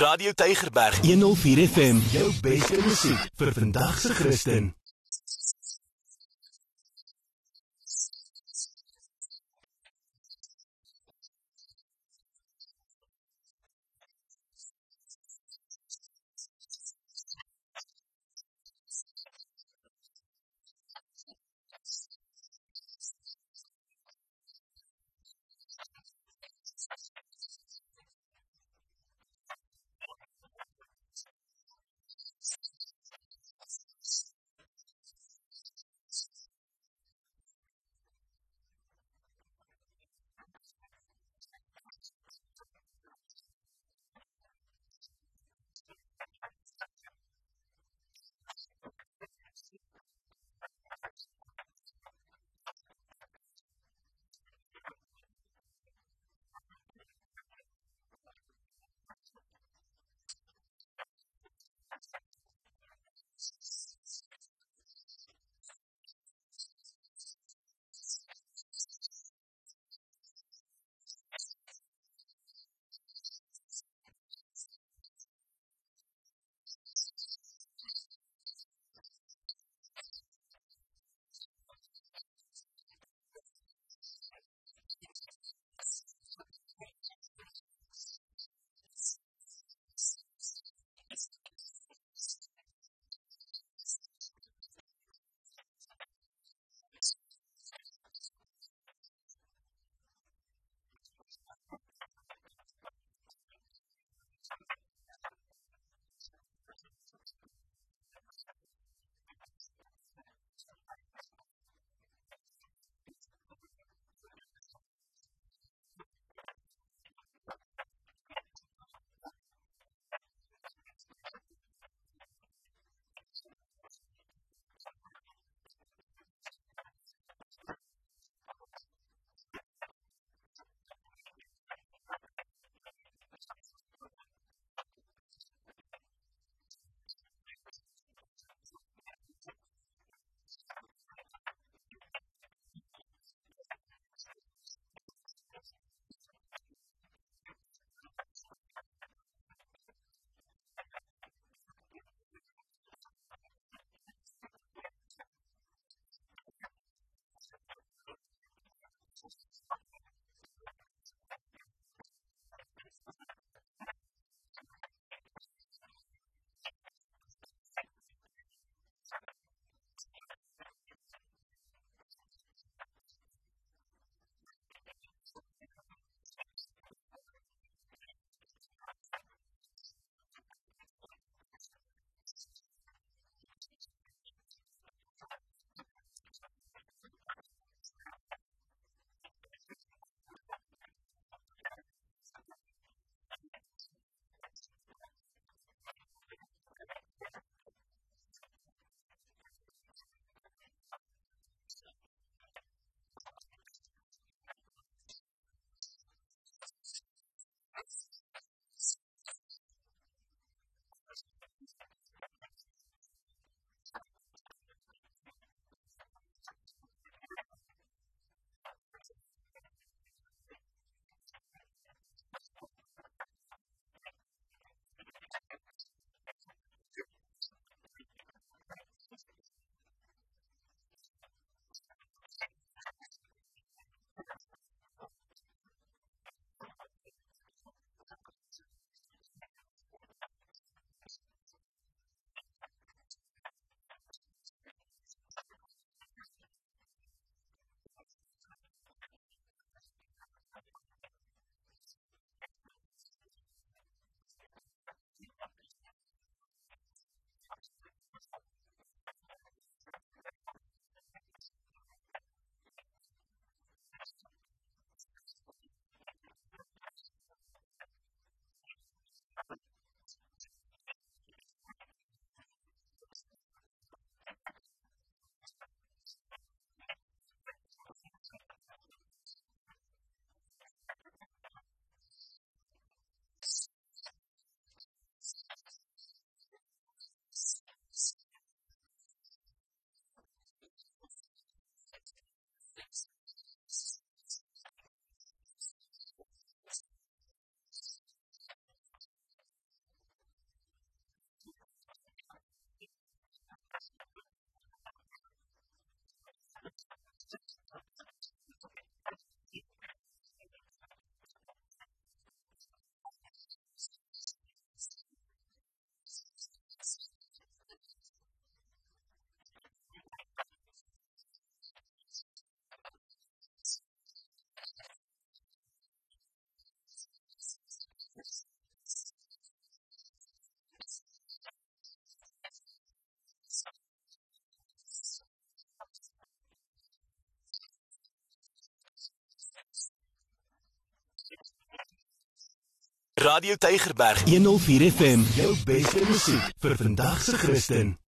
Radio Tygerberg 104 FM, jou beste musiek vir vandag se Christen. Radio Tygerberg 104 FM, jou beste musiek vir vandag se Christen.